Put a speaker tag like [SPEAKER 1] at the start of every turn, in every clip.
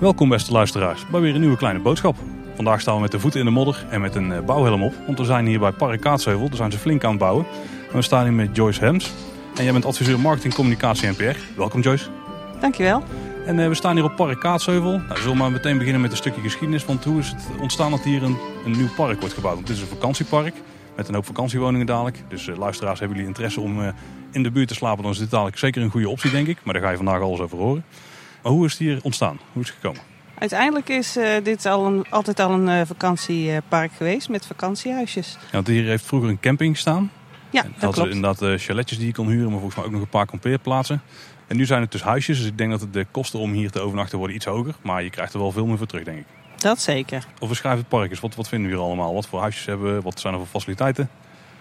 [SPEAKER 1] Welkom beste luisteraars bij weer een nieuwe kleine boodschap. Vandaag staan we met de voeten in de modder en met een eh, bouwhelm op. Want we zijn hier bij Park Kaatsheuvel, daar zijn ze flink aan het bouwen. En we staan hier met Joyce Hems. En jij bent adviseur marketing, communicatie en PR. Welkom Joyce.
[SPEAKER 2] Dankjewel.
[SPEAKER 1] En uh, we staan hier op Park Kaatsheuvel. Nou, we zullen maar meteen beginnen met een stukje geschiedenis. Want hoe is het ontstaan dat hier een, een nieuw park wordt gebouwd? Want dit is een vakantiepark met een hoop vakantiewoningen dadelijk. Dus uh, luisteraars, hebben jullie interesse om uh, in de buurt te slapen? Dan is dit dadelijk zeker een goede optie, denk ik. Maar daar ga je vandaag alles over horen. Maar hoe is het hier ontstaan? Hoe is het gekomen?
[SPEAKER 2] Uiteindelijk is uh, dit al een, altijd al een uh, vakantiepark geweest met vakantiehuisjes.
[SPEAKER 1] Ja, want hier heeft vroeger een camping staan.
[SPEAKER 2] Ja,
[SPEAKER 1] en
[SPEAKER 2] dat klopt.
[SPEAKER 1] inderdaad uh, chaletjes die je kon huren, maar volgens mij ook nog een paar kampeerplaatsen. En nu zijn het dus huisjes, dus ik denk dat de kosten om hier te overnachten worden iets hoger. Maar je krijgt er wel veel meer voor terug, denk ik.
[SPEAKER 2] Dat zeker.
[SPEAKER 1] Of beschrijf het park eens. Wat, wat vinden we hier allemaal? Wat voor huisjes hebben we? Wat zijn er voor faciliteiten?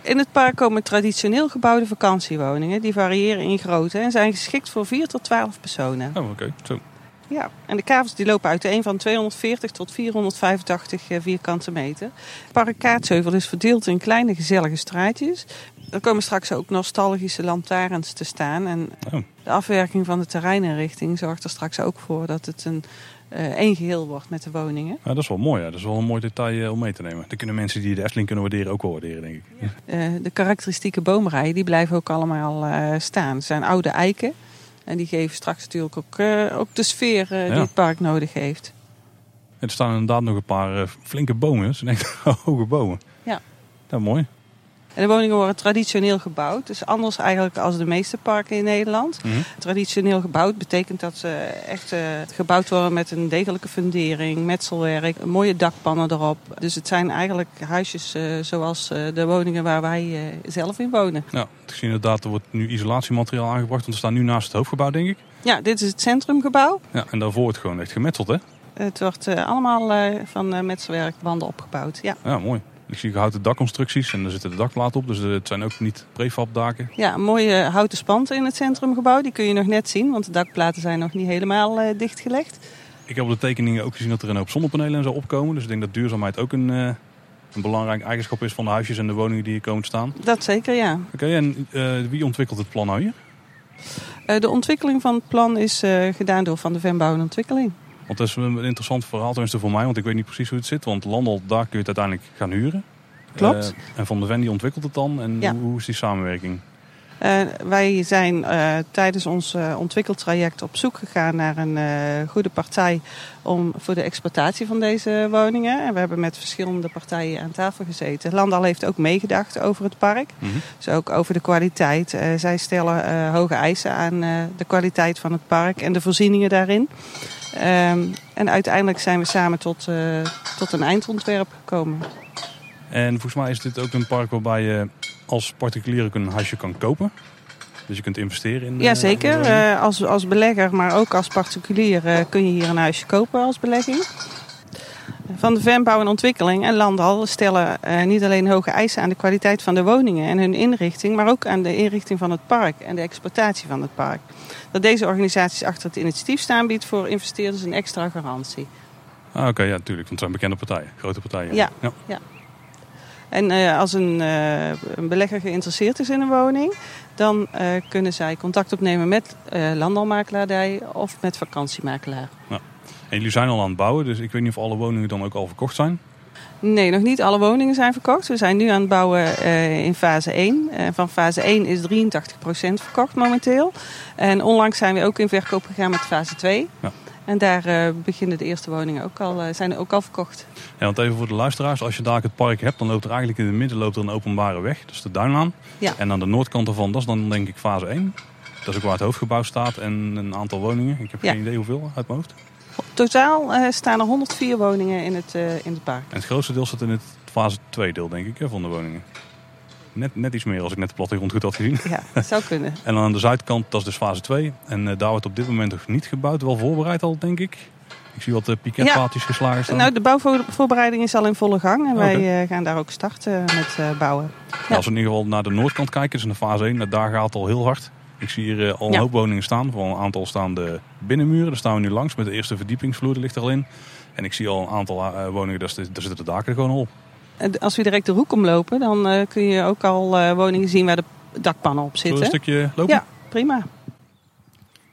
[SPEAKER 2] In het park komen traditioneel gebouwde vakantiewoningen. Die variëren in grootte en zijn geschikt voor 4 tot 12 personen.
[SPEAKER 1] Oh, oké. Okay. Zo.
[SPEAKER 2] Ja, en de kavels die lopen uiteen van 240 tot 485 vierkante meter. Park Kaatsheuvel is verdeeld in kleine gezellige straatjes. Er komen straks ook nostalgische lantaarns te staan. En oh. de afwerking van de terreininrichting zorgt er straks ook voor dat het een één geheel wordt met de woningen.
[SPEAKER 1] Ja, dat is wel mooi. Ja. Dat is wel een mooi detail uh, om mee te nemen. Dat kunnen mensen die de Efteling kunnen waarderen ook wel waarderen, denk ik.
[SPEAKER 2] Uh, de karakteristieke boomrijen die blijven ook allemaal staan. Het zijn oude eiken. En die geven straks natuurlijk ook, ook de sfeer die ja. het park nodig heeft.
[SPEAKER 1] Er staan inderdaad nog een paar flinke bomen. Dat zijn echt hoge bomen.
[SPEAKER 2] Ja.
[SPEAKER 1] Dat mooi.
[SPEAKER 2] En de woningen worden traditioneel gebouwd. Dus anders eigenlijk als de meeste parken in Nederland.
[SPEAKER 1] Mm -hmm.
[SPEAKER 2] Traditioneel gebouwd betekent dat ze echt uh, gebouwd worden met een degelijke fundering, metselwerk, mooie dakpannen erop. Dus het zijn eigenlijk huisjes uh, zoals uh, de woningen waar wij zelf in wonen.
[SPEAKER 1] Ja, ik zie inderdaad, er wordt nu isolatiemateriaal aangebracht. Want we staan nu naast het hoofdgebouw, denk ik.
[SPEAKER 2] Ja, dit is het centrumgebouw.
[SPEAKER 1] Ja, en daarvoor wordt gewoon echt gemetseld, hè?
[SPEAKER 2] Het wordt allemaal van metselwerkbanden opgebouwd, ja.
[SPEAKER 1] Ja, mooi. Ik zie houten dakconstructies en er zitten de dakplaten op. Dus het zijn ook niet prefabdaken.
[SPEAKER 2] Ja, mooie houten spanten in het centrumgebouw. Die kun je nog net zien, want de dakplaten zijn nog niet helemaal uh, dichtgelegd.
[SPEAKER 1] Ik heb op de tekeningen ook gezien dat er een hoop zonnepanelen en zo opkomen. Dus ik denk dat duurzaamheid ook een, uh, een belangrijk eigenschap is van de huisjes en de woningen die hier komen staan.
[SPEAKER 2] Dat zeker, ja.
[SPEAKER 1] Oké, okay, en uh, wie ontwikkelt het plan nou hier?
[SPEAKER 2] de ontwikkeling van het plan is gedaan door Van de Venbouw en Ontwikkeling.
[SPEAKER 1] Want dat is een interessant verhaal tenminste voor mij, want ik weet niet precies hoe het zit. Want Landal, daar kun je het uiteindelijk gaan huren.
[SPEAKER 2] Klopt.
[SPEAKER 1] Uh, en Van de Ven die ontwikkelt het dan. En ja. hoe, hoe, is die samenwerking?
[SPEAKER 2] Uh, wij zijn uh, tijdens ons ontwikkeltraject op zoek gegaan naar een goede partij om, voor de exploitatie van deze woningen. En we hebben met verschillende partijen aan tafel gezeten. Landal heeft ook meegedacht over het park.
[SPEAKER 1] Mm -hmm.
[SPEAKER 2] Dus ook over de kwaliteit. zij stellen hoge eisen aan de kwaliteit van het park en de voorzieningen daarin. Um, en uiteindelijk zijn we samen tot, tot een eindontwerp gekomen.
[SPEAKER 1] En volgens mij is dit ook een park waarbij je als particulier ook een huisje kan kopen. Dus je kunt investeren in.
[SPEAKER 2] Ja, zeker. Uh, als, als belegger, maar ook als particulier uh, kun je hier een huisje kopen als belegging. Van de Venbouw en Ontwikkeling en Landal stellen uh, niet alleen hoge eisen aan de kwaliteit van de woningen en hun inrichting, maar ook aan de inrichting van het park en de exploitatie van het park. Dat deze organisaties achter het initiatief staan, biedt voor investeerders een extra garantie.
[SPEAKER 1] Ah, Oké, okay, ja, natuurlijk. Want het zijn bekende partijen, grote partijen.
[SPEAKER 2] Ja, ja. ja. En uh, als een, uh, een, belegger geïnteresseerd is in een woning, dan uh, kunnen zij contact opnemen met landalmakelaardij of met vakantiemakelaar.
[SPEAKER 1] Ja. En jullie zijn al aan het bouwen, dus ik weet niet of alle woningen dan ook al verkocht zijn?
[SPEAKER 2] Nee, nog niet alle woningen zijn verkocht. We zijn nu aan het bouwen in fase 1. van fase 1 is 83% verkocht momenteel. En onlangs zijn we ook in verkoop gegaan met fase 2.
[SPEAKER 1] Ja.
[SPEAKER 2] En daar uh, beginnen de eerste woningen ook al, uh, zijn ook al verkocht.
[SPEAKER 1] Ja, want even voor de luisteraars, als je daar het park hebt, dan loopt er eigenlijk in het midden loopt er een openbare weg. Is de Duinlaan.
[SPEAKER 2] Ja.
[SPEAKER 1] En aan de noordkant ervan, dat is dan denk ik fase 1. Dat is ook waar het hoofdgebouw staat en een aantal woningen. Ik heb
[SPEAKER 2] Ja.
[SPEAKER 1] geen idee hoeveel uit mijn hoofd.
[SPEAKER 2] Totaal uh, staan er 104 woningen in het, in het park.
[SPEAKER 1] En het grootste deel zit in het fase 2 deel, denk ik, hè, van de woningen. Net, net iets meer als ik net de plattegrond goed had gezien.
[SPEAKER 2] Ja, dat zou kunnen.
[SPEAKER 1] En dan aan de zuidkant, dat is dus fase 2. En uh, daar wordt op dit moment nog niet gebouwd. Wel voorbereid al, denk ik. Ik zie wat uh, piketpaadjes ja. geslagen staan.
[SPEAKER 2] Nou, de bouwvoorbereiding is al in volle gang. En okay. wij uh, gaan daar ook starten met bouwen.
[SPEAKER 1] Ja. Als we in ieder geval naar de noordkant kijken, dus in de fase 1, daar gaat het al heel hard. Ik zie hier al een ja. hoop woningen staan. Voor een aantal staan de binnenmuren. Daar staan we nu langs met de eerste verdiepingsvloer, die ligt er al in. En ik zie al een aantal woningen, daar, daar zitten de daken gewoon op.
[SPEAKER 2] Als we direct de hoek omlopen, dan uh, kun je ook al uh, woningen zien waar de dakpannen op
[SPEAKER 1] Zullen we
[SPEAKER 2] zitten.
[SPEAKER 1] een stukje lopen?
[SPEAKER 2] Ja, prima.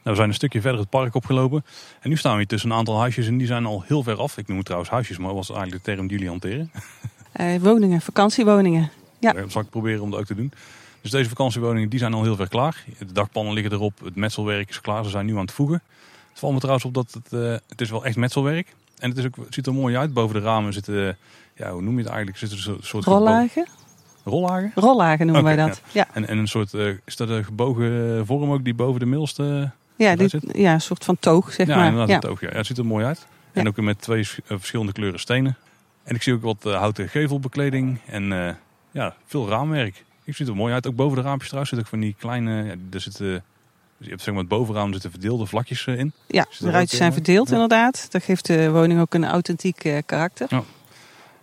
[SPEAKER 1] Nou, we zijn een stukje verder het park opgelopen. En nu staan we hier tussen een aantal huisjes en die zijn al heel ver af. Ik noem het trouwens huisjes, maar dat was eigenlijk de term die jullie hanteren.
[SPEAKER 2] Eh, woningen, vakantiewoningen. Ja.
[SPEAKER 1] Dat zal ik proberen om dat ook te doen. Dus deze vakantiewoningen die zijn al heel ver klaar. De dakpannen liggen erop, het metselwerk is klaar. Ze zijn nu aan het voegen. Het valt me trouwens op dat het, eh, het is wel echt metselwerk. En het, is ook, het ziet er mooi uit. Boven de ramen zitten, ja, hoe noem je het eigenlijk? Zitten er een soort
[SPEAKER 2] Rollagen?
[SPEAKER 1] rollagen?
[SPEAKER 2] Rollagen noemen wij dat. Ja,
[SPEAKER 1] En, en een soort, eh, is dat een gebogen vorm ook die boven de middelste...
[SPEAKER 2] ja, dit,
[SPEAKER 1] zit-
[SPEAKER 2] ja een soort van toog, zeg
[SPEAKER 1] ja,
[SPEAKER 2] maar.
[SPEAKER 1] inderdaad,
[SPEAKER 2] Ja.
[SPEAKER 1] het oog. Ja. Ja, het ziet er mooi uit. En ook met twee sch- eh, verschillende kleuren stenen. En ik zie ook wat eh, houten gevelbekleding en eh, ja, veel raamwerk. Ik ziet er mooi uit. Ook boven de raampjes trouwens zit ook van die kleine... Ja, zitten, je hebt zeg maar het bovenraam zitten verdeelde vlakjes eh, in.
[SPEAKER 2] Ja, de ruitjes zijn
[SPEAKER 1] eh,
[SPEAKER 2] verdeeld
[SPEAKER 1] ja.
[SPEAKER 2] inderdaad. Dat geeft de woning ook een authentiek eh, karakter.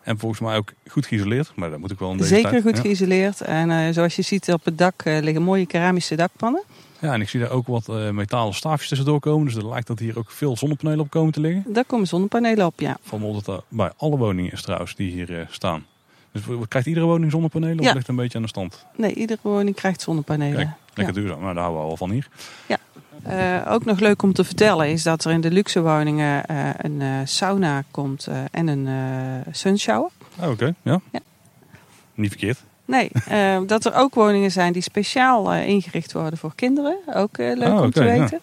[SPEAKER 1] En volgens mij ook goed geïsoleerd. Maar dat moet ik wel in deze
[SPEAKER 2] Zeker
[SPEAKER 1] tijd.
[SPEAKER 2] goed
[SPEAKER 1] ja.
[SPEAKER 2] geïsoleerd. En zoals je ziet op het dak liggen mooie keramische dakpannen.
[SPEAKER 1] Ja, en ik zie daar ook wat metalen staafjes tussendoor komen. Dus het lijkt dat hier ook veel zonnepanelen op komen te liggen.
[SPEAKER 2] Daar komen zonnepanelen op, ja.
[SPEAKER 1] Van dat dat bij alle woningen is trouwens die hier staan. Dus krijgt iedere woning zonnepanelen? Of
[SPEAKER 2] Ja.
[SPEAKER 1] ligt het een beetje aan de stand?
[SPEAKER 2] Nee, iedere woning krijgt zonnepanelen.
[SPEAKER 1] Kijk, lekker
[SPEAKER 2] Ja.
[SPEAKER 1] duurzaam. Nou, daar houden we al van hier.
[SPEAKER 2] Eh, ook nog leuk om te vertellen is dat er in de luxe woningen eh, een eh, sauna komt en een sunshower.
[SPEAKER 1] Oh, Oké, ja.
[SPEAKER 2] Ja.
[SPEAKER 1] Niet verkeerd.
[SPEAKER 2] Nee, dat er ook woningen zijn die speciaal ingericht worden voor kinderen. Ook leuk
[SPEAKER 1] Oh,
[SPEAKER 2] om te
[SPEAKER 1] ja.
[SPEAKER 2] weten.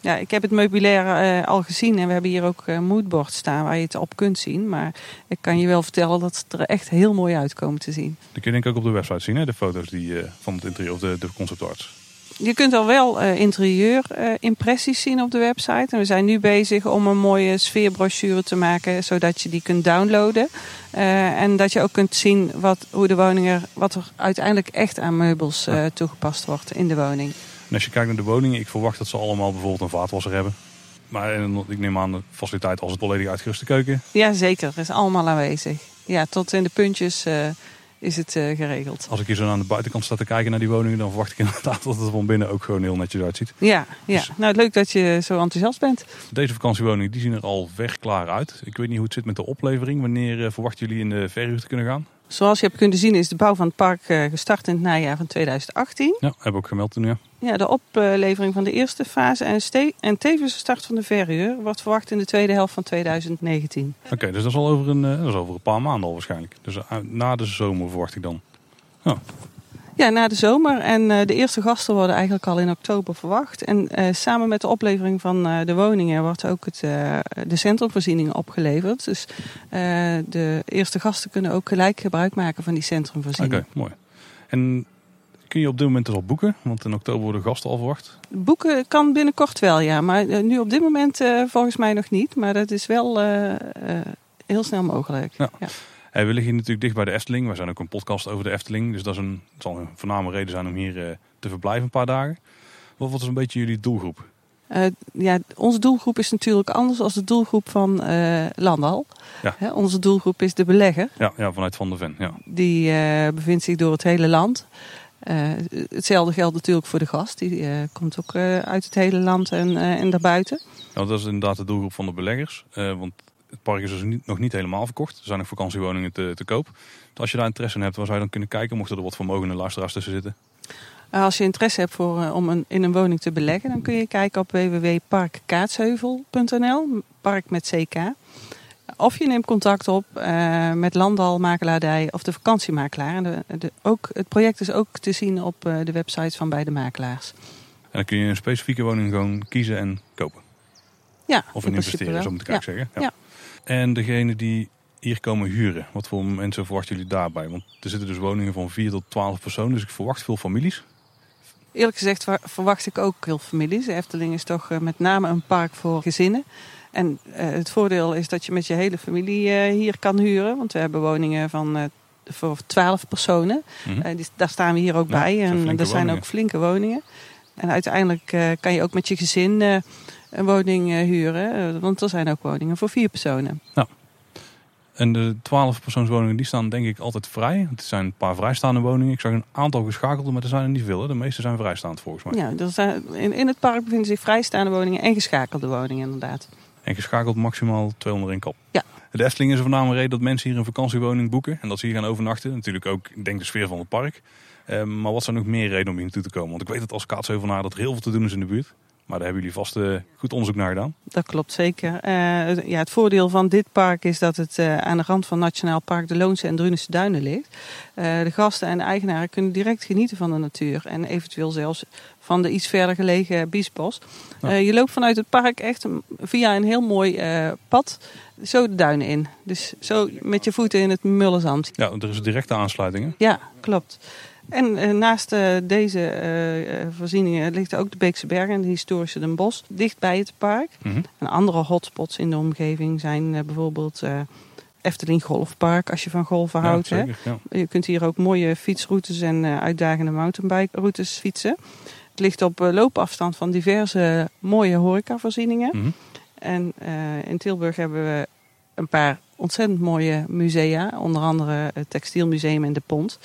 [SPEAKER 2] Ja, ik heb het meubilair eh, al gezien en we hebben hier ook een moodboard staan waar je het op kunt zien. Maar ik kan je wel vertellen dat het er echt heel mooi uitkomt te zien.
[SPEAKER 1] Dat kun je denk ik ook op de website zien, hè? de foto's die, eh, van het interieur of de, de concept arts.
[SPEAKER 2] Je kunt al wel eh interieurimpressies zien op de website. En we zijn nu bezig om een mooie sfeerbrochure te maken, zodat je die kunt downloaden. Eh, en dat je ook kunt zien wat, hoe de woning er, wat er uiteindelijk echt aan meubels eh, toegepast wordt in de woning.
[SPEAKER 1] En als je kijkt naar de woningen, ik verwacht dat ze allemaal bijvoorbeeld een vaatwasser hebben. Maar eh, ik neem aan de faciliteit als het volledig uitgeruste keuken.
[SPEAKER 2] Ja, zeker. Er is allemaal aanwezig. Ja, tot in de puntjes eh, is het eh, geregeld.
[SPEAKER 1] Als ik hier zo aan de buitenkant sta te kijken naar die woningen, dan verwacht ik inderdaad dat het van binnen ook gewoon heel netjes uitziet.
[SPEAKER 2] Ja, ja.
[SPEAKER 1] Dus-
[SPEAKER 2] nou leuk dat je zo enthousiast bent.
[SPEAKER 1] Deze vakantiewoningen die zien er al verklaar uit. Ik weet niet hoe het zit met de oplevering. Wanneer eh, verwachten jullie in de verhuur te kunnen gaan?
[SPEAKER 2] Zoals je hebt kunnen zien is de bouw van het park eh, gestart in het najaar van 2018.
[SPEAKER 1] Ja, hebben we ook gemeld toen, ja.
[SPEAKER 2] Ja, de oplevering van de eerste fase en, en tevens de start van de verhuur wordt verwacht in de tweede helft van 2019.
[SPEAKER 1] Oké, dus dat is al over een, eh, dat is over een paar maanden al waarschijnlijk. Dus eh, na de zomer verwacht ik dan.
[SPEAKER 2] Ja, na de zomer. En eh, de eerste gasten worden eigenlijk al in oktober verwacht. En eh, samen met de oplevering van eh, de woningen wordt ook het, de centrumvoorzieningen opgeleverd. Dus de eerste gasten kunnen ook gelijk gebruik maken van die
[SPEAKER 1] Oké,
[SPEAKER 2] centrumvoorzieningen.
[SPEAKER 1] mooi. En kun je op dit moment dus al boeken? Want in oktober worden gasten al verwacht.
[SPEAKER 2] Boeken kan binnenkort wel, ja. Maar nu op dit moment volgens mij nog niet. Maar dat is wel heel snel mogelijk.
[SPEAKER 1] Ja.
[SPEAKER 2] Ja.
[SPEAKER 1] Hey, we liggen hier natuurlijk dicht bij de Efteling. We zijn ook een podcast over de Efteling. Dus dat is een, het zal een voorname reden zijn om hier eh, te verblijven een paar dagen. Wat, wat is een beetje jullie doelgroep?
[SPEAKER 2] Eh, ja, onze doelgroep is natuurlijk anders dan de doelgroep van eh Landal.
[SPEAKER 1] Ja.
[SPEAKER 2] Onze doelgroep is de belegger.
[SPEAKER 1] Ja, ja vanuit Van der Ven. Ja.
[SPEAKER 2] Die bevindt zich door het hele land. Hetzelfde geldt natuurlijk voor de gast. Die komt ook uit het hele land en, en daarbuiten.
[SPEAKER 1] Nou, dat is inderdaad de doelgroep van de beleggers. Want het park is dus niet, nog niet helemaal verkocht. Er zijn nog vakantiewoningen te, te koop. Dus als je daar interesse in hebt, waar zou je dan kunnen kijken? Mochten er wat vermogende luisteraars tussen zitten?
[SPEAKER 2] Eh, als je interesse hebt voor, eh, om een, in een woning te beleggen, dan kun je kijken op www.parkkaatseheuvel.nl. Park met CK. Of je neemt contact op eh, met Landal, Makelaardij of de vakantiemakelaar. En de, de, ook, het project is ook te zien op de websites van beide makelaars.
[SPEAKER 1] En dan kun je een specifieke woning gewoon kiezen en kopen.
[SPEAKER 2] Ja,
[SPEAKER 1] Of
[SPEAKER 2] in
[SPEAKER 1] investeren,
[SPEAKER 2] wel.
[SPEAKER 1] zo moet ik eigenlijk zeggen.
[SPEAKER 2] Ja.
[SPEAKER 1] En degene die hier komen huren, wat voor mensen verwachten jullie daarbij? Want er zitten dus woningen van 4 tot 12 personen, dus ik verwacht veel families.
[SPEAKER 2] Eerlijk gezegd wa- verwacht ik ook heel families. De Efteling is toch eh, met name een park voor gezinnen. En eh, het voordeel is dat je met je hele familie eh, hier kan huren. Want we hebben woningen van, voor 12 personen. Die, daar staan we hier ook
[SPEAKER 1] Ja,
[SPEAKER 2] bij. En er zijn
[SPEAKER 1] woningen.
[SPEAKER 2] ook flinke woningen. En uiteindelijk kan je ook met je gezin een woning eh, huren. eh, want er zijn ook woningen voor vier personen.
[SPEAKER 1] En de 12 persoonswoningen die staan denk ik altijd vrij. Het zijn een paar vrijstaande woningen. Ik zag een aantal geschakelde, maar er zijn er niet veel. Hè. De meeste zijn vrijstaand volgens mij.
[SPEAKER 2] Ja, er zijn, in, in het park bevinden zich vrijstaande woningen en geschakelde woningen inderdaad.
[SPEAKER 1] En geschakeld maximaal 200 in kap.
[SPEAKER 2] Ja.
[SPEAKER 1] De Efteling is er voornamelijk reden dat mensen hier een vakantiewoning boeken. En dat ze hier gaan overnachten. Natuurlijk ook, ik denk, de sfeer van het park. Eh, maar wat zijn nog meer redenen om hier naartoe te komen? Want ik weet dat als Kaatsheuvenaar dat er heel veel te doen is in de buurt. Maar daar hebben jullie vast eh, goed onderzoek naar gedaan.
[SPEAKER 2] Dat klopt zeker. Eh, het- ja, het voordeel van dit park is dat het eh, aan de rand van Nationaal Park de Loonse en Drunense Duinen ligt. De gasten en de eigenaren kunnen direct genieten van de natuur en eventueel zelfs van de iets verder gelegen Biesbos.
[SPEAKER 1] Ja.
[SPEAKER 2] Je loopt vanuit het park echt via een heel mooi pad zo de duinen in. Dus zo met je voeten in het mullenzand.
[SPEAKER 1] Ja, er is een directe aansluiting. hè?
[SPEAKER 2] Ja, klopt. En eh, naast eh, deze eh, voorzieningen ligt ook de Beekse Bergen en de historische Den Bosch dicht bij het park.
[SPEAKER 1] Mhm.
[SPEAKER 2] En andere hotspots in de omgeving zijn bijvoorbeeld Efteling Golfpark, als je van golven
[SPEAKER 1] Ja,
[SPEAKER 2] houdt. hè.
[SPEAKER 1] Ja.
[SPEAKER 2] Je kunt hier ook mooie fietsroutes en uitdagende mountainbike-routes fietsen. Het ligt op loopafstand van diverse mooie horecavoorzieningen.
[SPEAKER 1] Mhm.
[SPEAKER 2] En in Tilburg hebben we een paar ontzettend mooie musea. Onder andere het Textielmuseum en de Pont.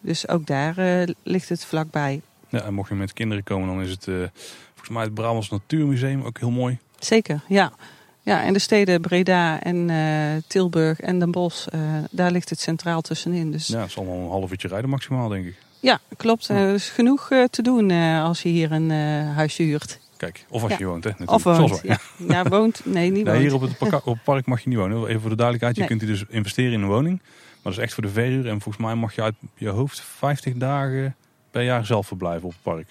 [SPEAKER 2] Dus ook daar eh, ligt het vlakbij.
[SPEAKER 1] Ja, en mocht je met kinderen komen, dan is het eh, volgens mij het Brabants Natuurmuseum ook heel mooi.
[SPEAKER 2] Zeker, ja. Ja, en de steden Breda en eh, Tilburg en Den Bosch, daar ligt het centraal tussenin. Dus ja,
[SPEAKER 1] Ja, het zal wel een half uurtje rijden maximaal, denk ik.
[SPEAKER 2] klopt. Er is genoeg te doen als je hier een huisje huurt.
[SPEAKER 1] Kijk, of als
[SPEAKER 2] Ja.
[SPEAKER 1] je woont, hè. natuurlijk.
[SPEAKER 2] Of woont. Ja. ja, woont. Nee, niet
[SPEAKER 1] Nee,
[SPEAKER 2] woont.
[SPEAKER 1] hier op het, op het park mag je niet wonen. Even voor de duidelijkheid, je
[SPEAKER 2] Nee.
[SPEAKER 1] kunt hier dus investeren in een woning. Maar dat is echt voor de verhuur. En volgens mij mag je uit je hoofd 50 dagen per jaar zelf verblijven op het park.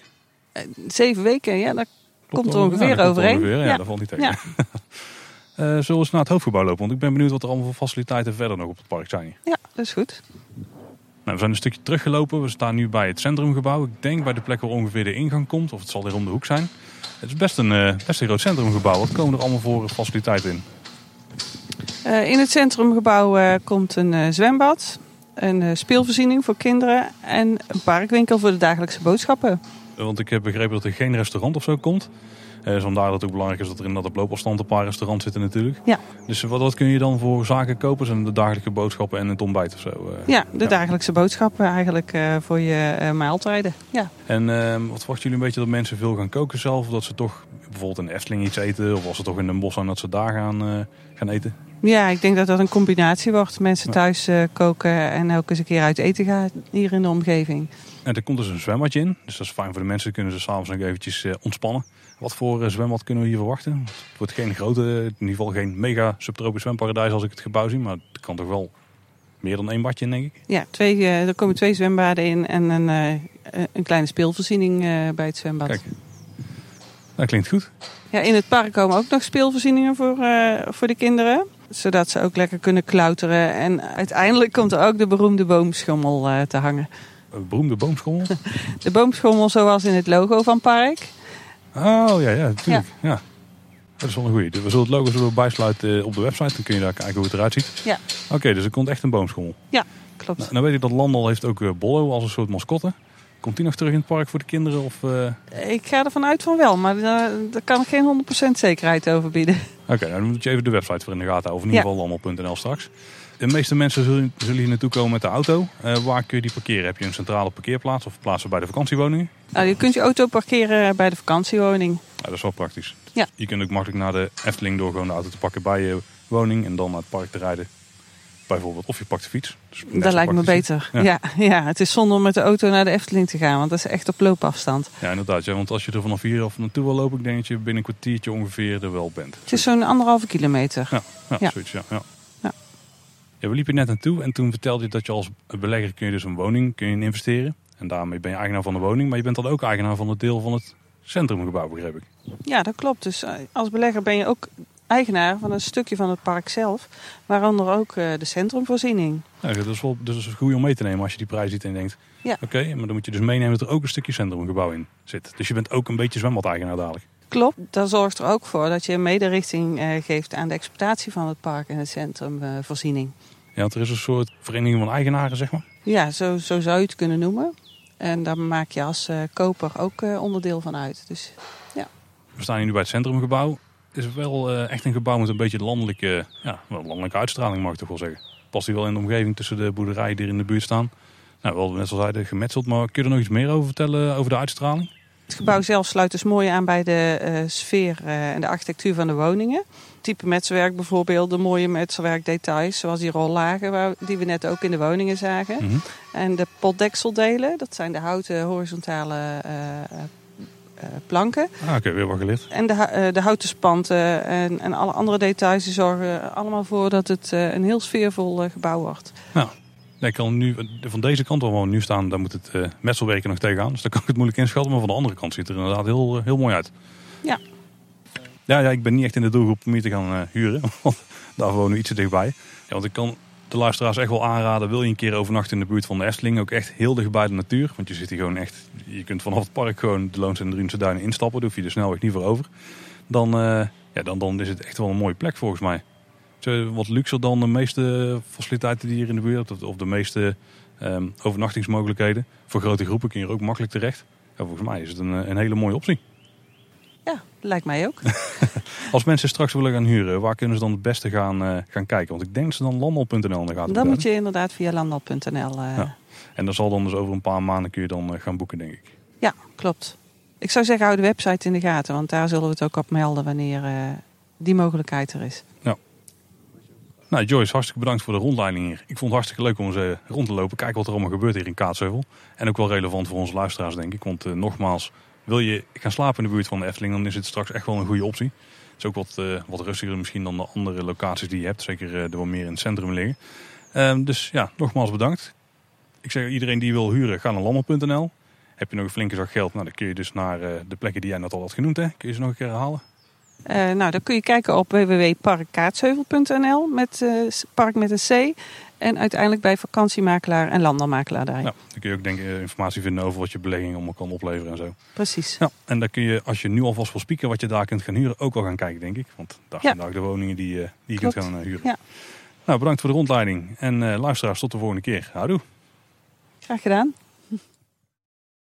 [SPEAKER 2] Eh, Zeven weken, ja, dat
[SPEAKER 1] Klopt
[SPEAKER 2] Komt er ongeveer
[SPEAKER 1] Ja,
[SPEAKER 2] overeen.
[SPEAKER 1] ongeveer. Ja,
[SPEAKER 2] Ja.
[SPEAKER 1] dat valt niet tegen.
[SPEAKER 2] Ja.
[SPEAKER 1] Eh, zullen we eens naar het hoofdgebouw lopen? Want ik ben benieuwd wat er allemaal voor faciliteiten verder nog op het park zijn.
[SPEAKER 2] Ja, dat is goed.
[SPEAKER 1] Nou, we zijn een stukje teruggelopen. We staan nu bij het centrumgebouw. Ik denk bij de plek waar ongeveer de ingang komt. Of het zal hier om de hoek zijn. Het is best een, eh, best een groot centrumgebouw. Wat komen er allemaal voor faciliteiten in?
[SPEAKER 2] Eh, in het centrumgebouw eh, komt een eh, zwembad, een speelvoorziening voor kinderen en een parkwinkel voor de dagelijkse boodschappen.
[SPEAKER 1] Want ik heb begrepen dat er geen restaurant of zo komt. Eh, dus vandaar dat het ook belangrijk is dat er inderdaad op loopafstand een paar restaurants zitten natuurlijk.
[SPEAKER 2] Ja.
[SPEAKER 1] Dus wat, wat kun je dan voor zaken kopen? Zijn de dagelijkse boodschappen en het ontbijt of zo?
[SPEAKER 2] Ja, de
[SPEAKER 1] Ja.
[SPEAKER 2] dagelijkse boodschappen eigenlijk voor je maaltijden. Ja.
[SPEAKER 1] En ehm, wat verwachten jullie een beetje dat mensen veel gaan koken zelf? Of dat ze toch bijvoorbeeld in de Efteling iets eten? Of als ze toch in Den Bosch zijn dat ze daar gaan, eh, gaan eten?
[SPEAKER 2] ja, ik denk dat dat een combinatie wordt. Mensen thuis eh, koken en ook eens een keer uit eten gaan hier in de omgeving.
[SPEAKER 1] En er komt dus een zwembadje in. Dus dat is fijn voor de mensen. Kunnen ze s'avonds nog eventjes eh, ontspannen. Wat voor zwembad kunnen we hier verwachten? Het wordt geen grote, in ieder geval geen mega subtropisch zwemparadijs als ik het gebouw zie. Maar het kan toch wel meer dan één badje in, denk ik.
[SPEAKER 2] Ja, twee, er komen twee zwembaden in en een, een kleine speelvoorziening bij het zwembad.
[SPEAKER 1] Kijk. Dat klinkt goed.
[SPEAKER 2] Ja, in het park komen ook nog speelvoorzieningen voor, eh, voor de kinderen. Zodat ze ook lekker kunnen klauteren. En uiteindelijk komt er ook de beroemde boomschommel eh, te hangen.
[SPEAKER 1] Een beroemde boomschommel.
[SPEAKER 2] De boomschommel zoals in het logo van het park.
[SPEAKER 1] Oh ja, ja, natuurlijk. Ja. Dat is wel een goeie. We zullen het logo we bijsluiten op de website. Dan kun je daar kijken hoe het eruit ziet.
[SPEAKER 2] Ja.
[SPEAKER 1] Oké, dus er komt echt een boomschommel.
[SPEAKER 2] Klopt.
[SPEAKER 1] Nou, nou weet ik dat Landal heeft ook eh, Bollo als een soort mascotte. Komt die nog terug in het park voor de kinderen? Of, eh,
[SPEAKER 2] Ik ga ervan uit van wel, maar daar, daar kan ik geen 100% zekerheid over bieden.
[SPEAKER 1] Oké, nou, dan moet je even de website voor in de gaten houden. Of in ieder
[SPEAKER 2] Ja.
[SPEAKER 1] geval landal.nl straks. De meeste mensen zullen, zullen hier naartoe komen met de auto. Eh, waar kun je die parkeren? Heb je een centrale parkeerplaats of plaatsen bij de vakantiewoningen?
[SPEAKER 2] Nou, je kunt je auto parkeren bij de vakantiewoning.
[SPEAKER 1] Ja, dat is wel praktisch.
[SPEAKER 2] Ja.
[SPEAKER 1] Je kunt ook makkelijk naar de Efteling door gewoon de auto te pakken bij je woning. En dan naar het park te rijden. Bijvoorbeeld. Of je pakt de fiets. Dus
[SPEAKER 2] Dat lijkt me beter.
[SPEAKER 1] Ja.
[SPEAKER 2] Ja. Ja, het is zonde om met de auto naar de Efteling te gaan, want dat is echt op loopafstand.
[SPEAKER 1] Ja, inderdaad. Ja, want als je er vanaf hier of naartoe wil lopen, ik denk dat je binnen een kwartiertje ongeveer er wel bent.
[SPEAKER 2] Het is zo'n anderhalve kilometer.
[SPEAKER 1] Ja, ja,
[SPEAKER 2] Ja.
[SPEAKER 1] zoiets. Ja, ja.
[SPEAKER 2] Ja.
[SPEAKER 1] We liepen net naartoe en toen vertelde je dat je als belegger kun je dus een woning kun je investeren. En daarmee ben je eigenaar van de woning, maar je bent dan ook eigenaar van het deel van het centrumgebouw, begreep ik.
[SPEAKER 2] Ja, dat klopt. Dus eh, als belegger ben je ook eigenaar van een stukje van het park zelf, waaronder ook eh, de centrumvoorziening.
[SPEAKER 1] Ja, dat is wel dat is goed om mee te nemen als je die prijs ziet en denkt,
[SPEAKER 2] Ja.
[SPEAKER 1] oké, maar dan moet je dus meenemen dat er ook een stukje centrumgebouw in zit. Dus je bent ook een beetje zwembad-eigenaar dadelijk.
[SPEAKER 2] Klopt, dat zorgt er ook voor dat je een mederichting eh, geeft aan de exploitatie van het park en het centrumvoorziening.
[SPEAKER 1] Ja, want er is een soort vereniging van eigenaren, zeg maar.
[SPEAKER 2] ja, zo, zo zou je het kunnen noemen. En daar maak je als eh, koper ook onderdeel van uit. Dus
[SPEAKER 1] We staan hier nu bij het centrumgebouw. Het is wel eh, echt een gebouw met een beetje landelijke, ja, wel landelijke uitstraling, mag ik toch wel zeggen. Past hier wel in de omgeving tussen de boerderijen die hier in de buurt staan. Nou, wel net zoals zeiden, gemetseld. Maar kun je er nog iets meer over vertellen over de uitstraling?
[SPEAKER 2] Het gebouw zelf sluit dus mooi aan bij de uh, sfeer uh, en de architectuur van de woningen. Type metselwerk bijvoorbeeld, de mooie metselwerkdetails, zoals die rollagen waar, die we net ook in de woningen zagen.
[SPEAKER 1] Mhm.
[SPEAKER 2] En de potdekseldelen, dat zijn de houten horizontale uh, planken.
[SPEAKER 1] Ah, oké, weer wat geleerd.
[SPEAKER 2] En de, de houten spanten en, en alle andere details die zorgen allemaal voor dat het een heel sfeervol gebouw wordt.
[SPEAKER 1] Nou, ik kan nu van deze kant waar we nu staan, daar moet het uh, metselwerken nog tegenaan. Dus dan kan ik het moeilijk inschatten. Maar van de andere kant ziet het er inderdaad heel, heel mooi uit.
[SPEAKER 2] Ja.
[SPEAKER 1] Ja, ja, ik ben niet echt in de doelgroep om hier te gaan uh, huren. Want daar wonen we iets te dichtbij. Ja, want ik kan de luisteraars echt wel aanraden. Wil je een keer overnachten in de buurt van de Efteling. Ook echt heel dicht bij de natuur. Want je zit hier gewoon echt... Je kunt vanaf het park gewoon de Loons en de Duinen instappen. Daar hoef je de snelweg niet voor over. Dan, uh, ja, dan, dan is het echt wel een mooie plek volgens mij wat luxer dan de meeste faciliteiten die hier in de buurt of, of de meeste um, overnachtingsmogelijkheden. Voor grote groepen kun je er ook makkelijk terecht. Volgens mij is het een, een hele mooie optie.
[SPEAKER 2] Lijkt mij ook.
[SPEAKER 1] Als mensen straks willen gaan huren, waar kunnen ze dan het beste gaan, uh, gaan kijken? Want ik denk ze dan landal.nl dan gaat.
[SPEAKER 2] Dan moet je inderdaad via landal.nl. Uh...
[SPEAKER 1] Ja. En dan zal dan dus over een paar maanden kun je dan uh, gaan boeken, denk ik.
[SPEAKER 2] Ja, klopt. Ik zou zeggen, hou de website in de gaten, want daar zullen we het ook op melden wanneer die mogelijkheid er is.
[SPEAKER 1] Ja. Nou, Joyce, hartstikke bedankt voor de rondleiding hier. Ik vond het hartstikke leuk om eens rond te lopen. Kijken wat er allemaal gebeurt hier in Kaatsheuvel. En ook wel relevant voor onze luisteraars, denk ik. Want nogmaals, wil je gaan slapen in de buurt van de Efteling, dan is het straks echt wel een goede optie. Het is ook wat, uh, wat rustiger misschien dan de andere locaties die je hebt. Zeker de wat meer in het centrum liggen. Ehm, dus ja, nogmaals bedankt. Ik zeg iedereen die wil huren, ga naar landel.nl. Heb je nog een flinke zak geld, nou, dan kun je dus naar de plekken die jij net al had genoemd. Hè? Kun je ze nog een keer herhalen?
[SPEAKER 2] Uh, nou, dan kun je kijken op www.parkkaatseuvel.nl met uh, park met een C. En uiteindelijk bij vakantiemakelaar en landelmakelaar daar.
[SPEAKER 1] Ja, dan kun je ook denk, informatie vinden over wat je belegging allemaal kan opleveren en zo.
[SPEAKER 2] Precies.
[SPEAKER 1] Ja, en dan kun je, als je nu alvast wil spieken wat je daar kunt gaan huren, ook wel gaan kijken, denk ik. Want daar zijn ja. de woningen die, uh, die je kunt gaan huren.
[SPEAKER 2] Ja.
[SPEAKER 1] Nou, bedankt voor de rondleiding. En luisteraars, tot de volgende keer. Houdoe.
[SPEAKER 2] Graag gedaan.